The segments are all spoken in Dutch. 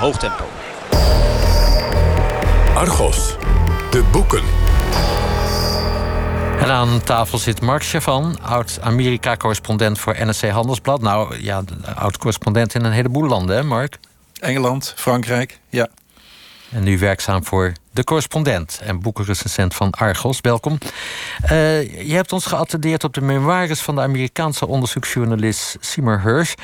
hoog tempo. Argos, de boeken. En aan tafel zit Mark Chavan, oud-Amerika-correspondent voor NRC Handelsblad. Nou ja, oud-correspondent in een heleboel landen, hè Mark? Engeland, Frankrijk, ja. En nu werkzaam voor De Correspondent en boekenrecensent van Argos. Welkom. Uh, je hebt ons geattendeerd op de memoires van de Amerikaanse onderzoeksjournalist Seymour Hersh.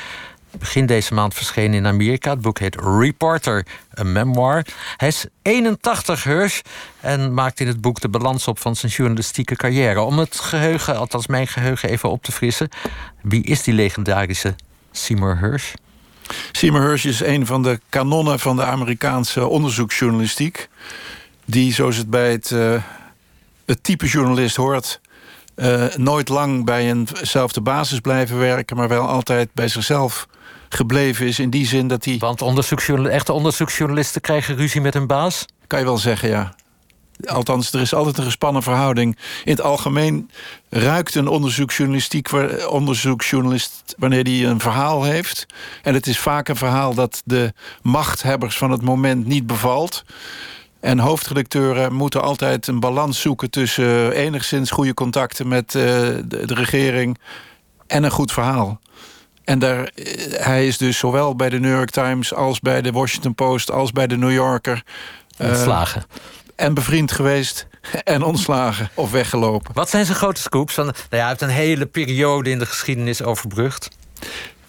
Begin deze maand verschenen in Amerika. Het boek heet Reporter, een memoir. Hij is 81 Hersh en maakt in het boek de balans op van zijn journalistieke carrière. Om het geheugen, althans mijn geheugen, even op te frissen. Wie is die legendarische Seymour Hersh? Seymour Hersh is een van de kanonnen van de Amerikaanse onderzoeksjournalistiek. Die, zoals het bij het, het type journalist hoort... Uh, nooit lang bij eenzelfde basis blijven werken... maar wel altijd bij zichzelf gebleven is. In die zin dat hij... Want echte onderzoeksjournalisten krijgen ruzie met hun baas? Kan je wel zeggen, ja. Althans, er is altijd een gespannen verhouding. In het algemeen ruikt een onderzoeksjournalistiek, onderzoeksjournalist wanneer hij een verhaal heeft. En het is vaak een verhaal dat de machthebbers van het moment niet bevalt. En hoofdredacteuren moeten altijd een balans zoeken tussen enigszins goede contacten met de, de regering en een goed verhaal. En daar, eh, hij is dus zowel bij de New York Times als bij de Washington Post als bij de New Yorker. Ontslagen. Uh, en bevriend geweest en ontslagen of weggelopen. Wat zijn zijn grote scoops? nou ja, hij heeft een hele periode in de geschiedenis overbrugd.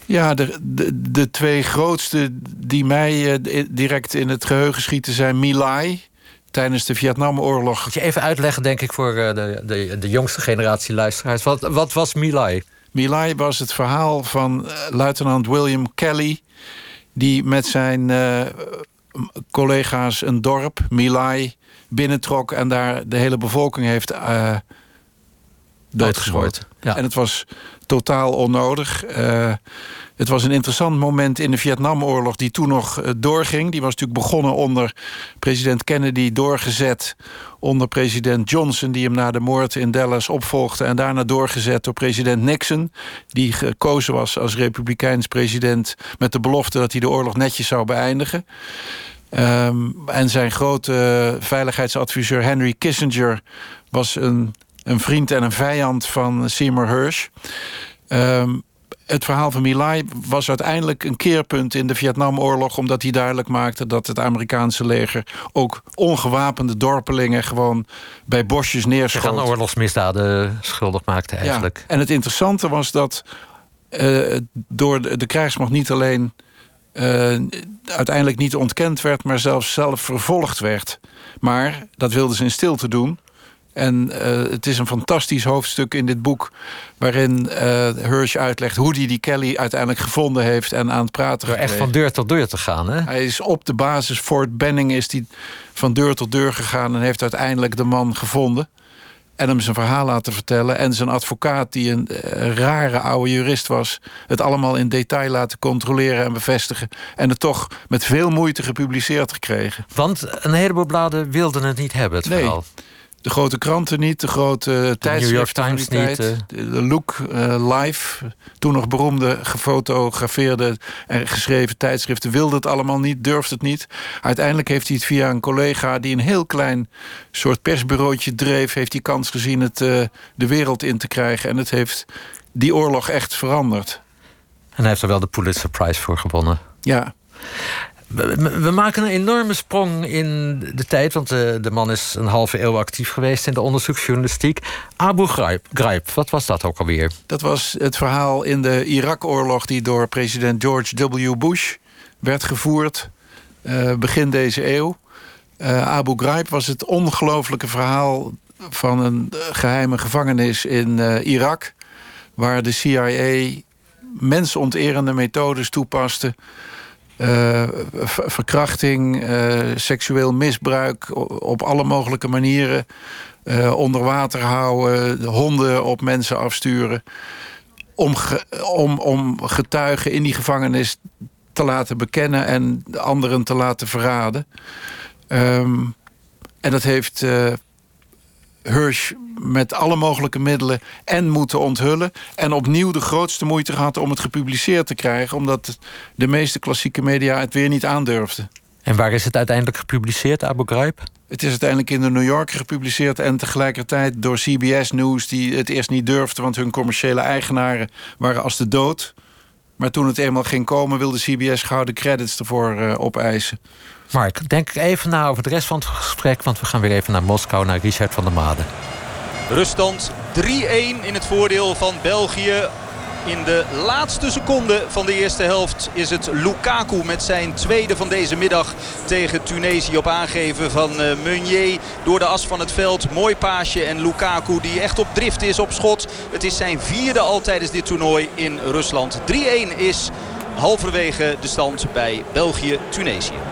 Ja, de, de, de twee grootste die mij uh, direct in het geheugen schieten zijn Milai tijdens de Vietnamoorlog. Moet je even uitleggen, denk ik, voor de, de, de jongste generatie luisteraars. Wat, wat was Milai? Milai was het verhaal van uh, luitenant William Kelly... die met zijn collega's een dorp, Milai, binnentrok en daar de hele bevolking heeft uh, doodgeschoten. Ja. En het was totaal onnodig. Uh, het was een interessant moment in de Vietnamoorlog die toen nog uh, doorging. Die was natuurlijk begonnen onder president Kennedy, doorgezet onder president Johnson... die hem na de moord in Dallas opvolgde... en daarna doorgezet door president Nixon... die gekozen was als republikeins president... met de belofte dat hij de oorlog netjes zou beëindigen. Um, en zijn grote veiligheidsadviseur Henry Kissinger... was een, een vriend en een vijand van Seymour Hersh. Um, het verhaal van Milai was uiteindelijk een keerpunt in de Vietnamoorlog... omdat hij duidelijk maakte dat het Amerikaanse leger... ook ongewapende dorpelingen gewoon bij bosjes neerschoot. Zich aan oorlogsmisdaden schuldig maakte eigenlijk. Ja. En het interessante was dat uh, door de, de krijgsmacht niet alleen uh, uiteindelijk niet ontkend werd... maar zelfs zelf vervolgd werd. Maar dat wilden ze in stilte doen. En uh, het is een fantastisch hoofdstuk in dit boek... waarin uh, Hirsch uitlegt hoe hij die Kelly uiteindelijk gevonden heeft... en aan het praten echt van deur tot deur te gaan, hè? Hij is op de basis Fort Benning is die van deur tot deur gegaan... en heeft uiteindelijk de man gevonden en hem zijn verhaal laten vertellen. En zijn advocaat, die een, een, rare oude jurist was... het allemaal in detail laten controleren en bevestigen. En het toch met veel moeite gepubliceerd gekregen. Want een heleboel bladen wilden het niet hebben, het nee. verhaal. De grote kranten niet, de grote tijdschriften. New York Times niet. Uh... De Look uh, Live, toen nog beroemde gefotografeerde en geschreven tijdschriften... wilde het allemaal niet, durfde het niet. Uiteindelijk heeft hij het via een collega die een heel klein soort persbureautje dreef... heeft hij kans gezien het uh, de wereld in te krijgen. En het heeft die oorlog echt veranderd. En hij heeft er wel de Pulitzer Prize voor gewonnen. Ja. We, maken een enorme sprong in de tijd, want de, de, man is een halve eeuw actief geweest in de onderzoeksjournalistiek. Abu Ghraib, wat was dat ook alweer? Dat was het verhaal in de Irak-oorlog die door president George W. Bush werd gevoerd uh, begin deze eeuw. Uh, Abu Ghraib was het ongelooflijke verhaal van een geheime gevangenis in Irak, waar de CIA mensonterende methodes toepaste uh, verkrachting, uh, seksueel misbruik op alle mogelijke manieren. Uh, onder water houden, honden op mensen afsturen. Om, om, om getuigen in die gevangenis te laten bekennen en anderen te laten verraden. Um, en dat heeft Hirsch met alle mogelijke middelen en moeten onthullen. En opnieuw de grootste moeite gehad om het gepubliceerd te krijgen... omdat de meeste klassieke media het weer niet aandurfden. En waar is het uiteindelijk gepubliceerd, Abu Ghraib? Het is uiteindelijk in de New Yorker gepubliceerd en tegelijkertijd door CBS News, die het eerst niet durfde, want hun commerciële eigenaren waren als de dood. Maar toen het eenmaal ging komen, wilde CBS gauw de credits ervoor uh, opeisen. Mark, denk even na over de rest van het gesprek, want we gaan weer even naar Moskou, naar Richard van der Made. Ruststand 3-1 in het voordeel van België. In de laatste seconde van de eerste helft is het Lukaku met zijn tweede van deze middag tegen Tunesië op aangeven van uh, Meunier door de as van het veld. Mooi paasje en Lukaku die echt op drift is op schot. Het is zijn vierde al tijdens dit toernooi in Rusland. 3-1 is halverwege de stand bij België-Tunesië.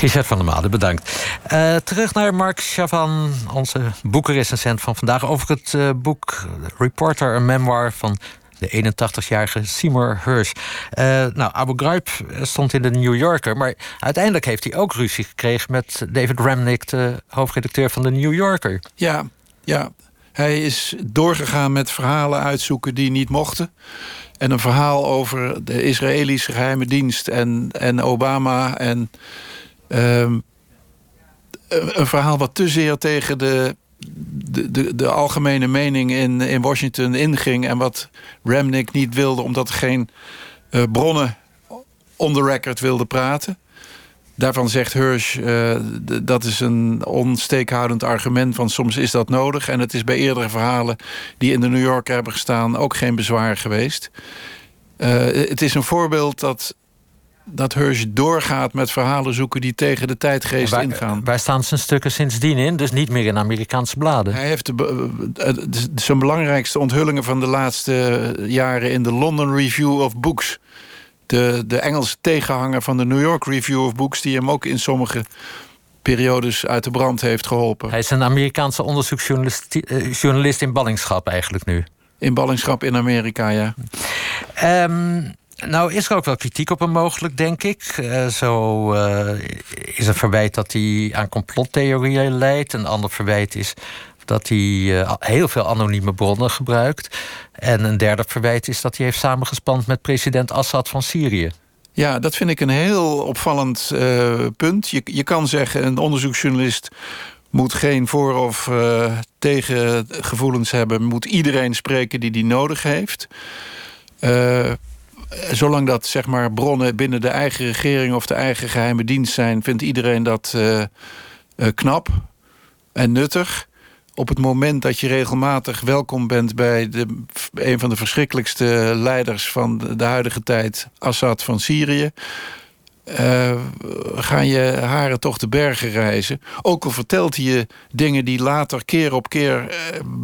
Richard van der Made, bedankt. Uh, terug naar Mark Chavan, onze boekenrecensent van vandaag... over het uh, boek Reporter, een memoir van de 81-jarige Seymour Hersh. Uh, nou, Abu Ghraib stond in de New Yorker... maar uiteindelijk heeft hij ook ruzie gekregen... met David Remnick, de hoofdredacteur van de New Yorker. Ja, ja. Hij is doorgegaan met verhalen uitzoeken die niet mochten. En een verhaal over de Israëlische geheime dienst en, en Obama... en Ehm, een verhaal wat te zeer tegen de, de, de, de, algemene mening in, in Washington inging... en wat Remnick niet wilde omdat er geen uh, bronnen on the record wilde praten. Daarvan zegt Hirsch, uh, dat is een onsteekhoudend argument... van soms is dat nodig. En het is bij eerdere verhalen die in de New Yorker hebben gestaan... ook geen bezwaar geweest. Uh, het is een voorbeeld dat dat Hirsch doorgaat met verhalen zoeken die tegen de tijdgeest ingaan. Waar staan zijn stukken sindsdien in? Dus niet meer in Amerikaanse bladen. Hij heeft de, eh, zijn belangrijkste onthullingen van de laatste jaren in de London Review of Books. De, de Engelse tegenhanger van de New York Review of Books, die hem ook in sommige periodes uit de brand heeft geholpen. Hij is een Amerikaanse onderzoeksjournalist eh, in ballingschap eigenlijk nu. In ballingschap in Amerika, ja. Um, nou, is er ook wel kritiek op hem mogelijk, denk ik. Uh, zo uh, is een verwijt dat hij aan complottheorieën leidt. Een ander verwijt is dat hij uh, heel veel anonieme bronnen gebruikt. En een derde verwijt is dat hij heeft samengespand met president Assad van Syrië. Ja, dat vind ik een heel opvallend punt. Je, je kan zeggen, een onderzoeksjournalist moet geen voor- of uh, tegengevoelens hebben. Moet iedereen spreken die die nodig heeft. Uh, zolang dat zeg maar, bronnen binnen de eigen regering of de eigen geheime dienst zijn, vindt iedereen dat uh, uh, knap en nuttig. Op het moment dat je regelmatig welkom bent bij de, een van de verschrikkelijkste leiders van de, de huidige tijd, Assad van Syrië. Uh, gaan je haren toch de bergen reizen. Ook al vertelt hij je dingen die later keer op keer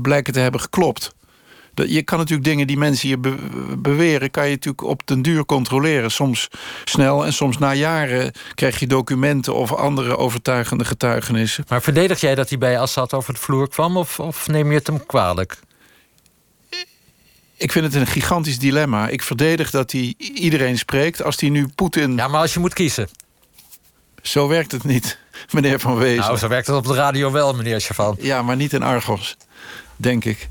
blijken te hebben geklopt je kan natuurlijk dingen die mensen je beweren... kan je natuurlijk op den duur controleren. Soms snel en soms na jaren krijg je documenten... of andere overtuigende getuigenissen. Maar verdedig jij dat hij bij Assad over de vloer kwam... of, of neem je het hem kwalijk? Ik vind het een gigantisch dilemma. Ik verdedig dat hij iedereen spreekt. Als hij nu Poetin... Ja, maar als je moet kiezen. Zo werkt het niet, meneer Van Wezen. Nou, zo werkt het op de radio wel, meneer Chavan. Ja, maar niet in Argos, denk ik.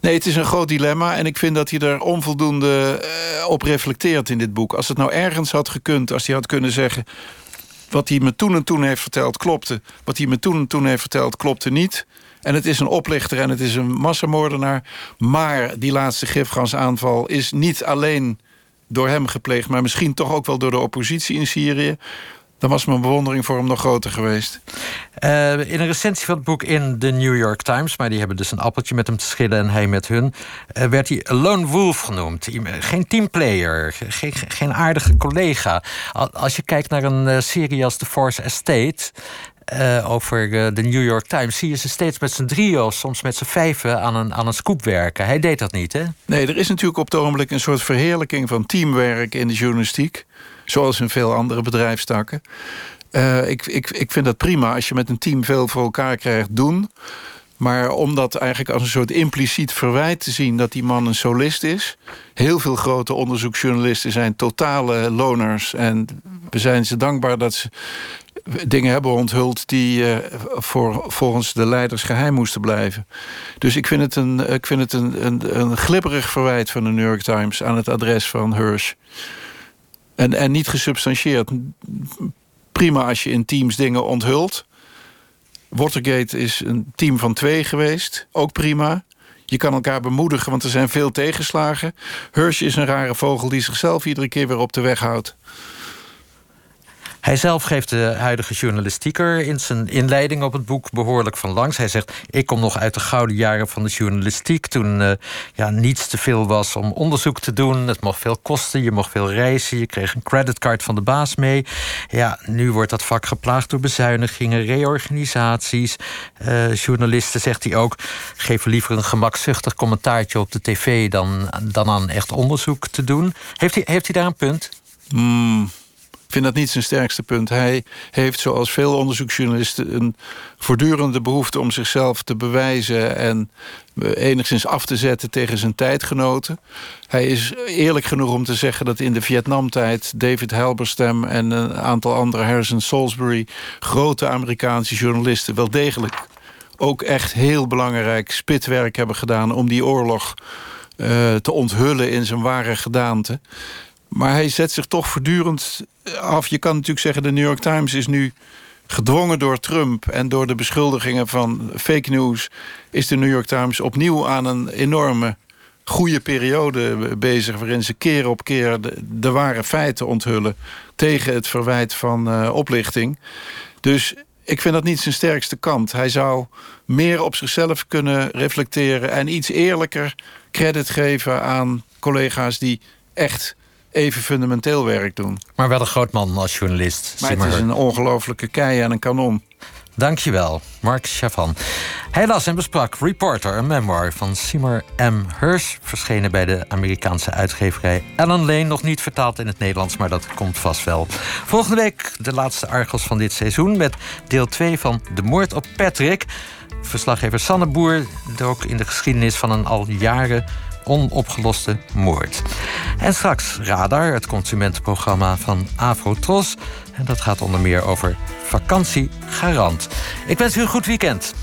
Nee, het is een groot dilemma en ik vind dat hij er onvoldoende uh, op reflecteert in dit boek. Als het nou ergens had gekund, als hij had kunnen zeggen... wat hij me toen en toen heeft verteld klopte. Wat hij me toen en toen heeft verteld klopte niet. En het is een oplichter en het is een massamoordenaar. Maar die laatste gifgasaanval is niet alleen door hem gepleegd... maar misschien toch ook wel door de oppositie in Syrië dan was mijn bewondering voor hem nog groter geweest. Uh, in een recensie van het boek in de New York Times... maar die hebben dus een appeltje met hem te schillen en hij met hun... Uh, werd hij Lone Wolf genoemd. Geen teamplayer, geen, geen aardige collega. Als je kijkt naar een serie als The Force Estate... over de New York Times... zie je ze steeds met z'n drieën, soms met z'n vijven... aan een, aan een scoop werken. Hij deed dat niet, hè? Nee, er is natuurlijk op het ogenblik... een soort verheerlijking van teamwerk in de journalistiek. Zoals in veel andere bedrijfstakken. Uh, ik, ik, ik vind dat prima als je met een team veel voor elkaar krijgt doen. Maar om dat eigenlijk als een soort impliciet verwijt te zien... dat die man een solist is. Heel veel grote onderzoeksjournalisten zijn totale loners. En we zijn ze dankbaar dat ze dingen hebben onthuld... die uh, voor, volgens de leiders geheim moesten blijven. Dus ik vind het, een, ik vind het een, een, een glibberig verwijt van de New York Times... aan het adres van Hirsch. En, en niet gesubstantieerd. prima als je in teams dingen onthult. Watergate is een team van twee geweest. Ook prima. Je kan elkaar bemoedigen, want er zijn veel tegenslagen. Hirsch is een rare vogel die zichzelf iedere keer weer op de weg houdt. Hij zelf geeft de huidige journalistieker in zijn inleiding op het boek behoorlijk van langs. Hij zegt: Ik kom nog uit de gouden jaren van de journalistiek. Toen uh, ja, niets te veel was om onderzoek te doen. Het mocht veel kosten, je mocht veel reizen. Je kreeg een creditcard van de baas mee. Ja, nu wordt dat vak geplaagd door bezuinigingen, reorganisaties. Uh, journalisten, zegt hij ook, geven liever een gemakzuchtig commentaartje op de tv dan, dan aan echt onderzoek te doen. Heeft hij, heeft hij daar een punt? Mm. Ik vind dat niet zijn sterkste punt. Hij heeft, zoals veel onderzoeksjournalisten, een voortdurende behoefte om zichzelf te bewijzen en enigszins af te zetten tegen zijn tijdgenoten. Hij is eerlijk genoeg om te zeggen dat in de Vietnamtijd David Halberstam en een aantal andere, Harrison Salisbury, grote Amerikaanse journalisten, wel degelijk ook echt heel belangrijk spitwerk hebben gedaan om die oorlog uh, te onthullen in zijn ware gedaante. Maar hij zet zich toch voortdurend af. Je kan natuurlijk zeggen, de New York Times is nu gedwongen door Trump en door de beschuldigingen van fake news, is de New York Times opnieuw aan een enorme goede periode bezig, waarin ze keer op keer de, ware feiten onthullen tegen het verwijt van uh, oplichting. Dus ik vind dat niet zijn sterkste kant. Hij zou meer op zichzelf kunnen reflecteren en iets eerlijker credit geven aan collega's die echt even fundamenteel werk doen. Maar wel een groot man als journalist. Maar het is een ongelofelijke kei en een kanon. Dankjewel, Mark Chavan. Hij las en besprak Reporter, een memoir van Seymour M. Hirsch... verschenen bij de Amerikaanse uitgeverij Ellen Lane. Nog niet vertaald in het Nederlands, maar dat komt vast wel. Volgende week de laatste Argos van dit seizoen... met deel 2 van De Moord op Patrick. Verslaggever Sanne Boer dook in de geschiedenis van een al jaren onopgeloste moord. En straks Radar, het consumentenprogramma van Afrotros. En dat gaat onder meer over vakantiegarant. Ik wens u een goed weekend.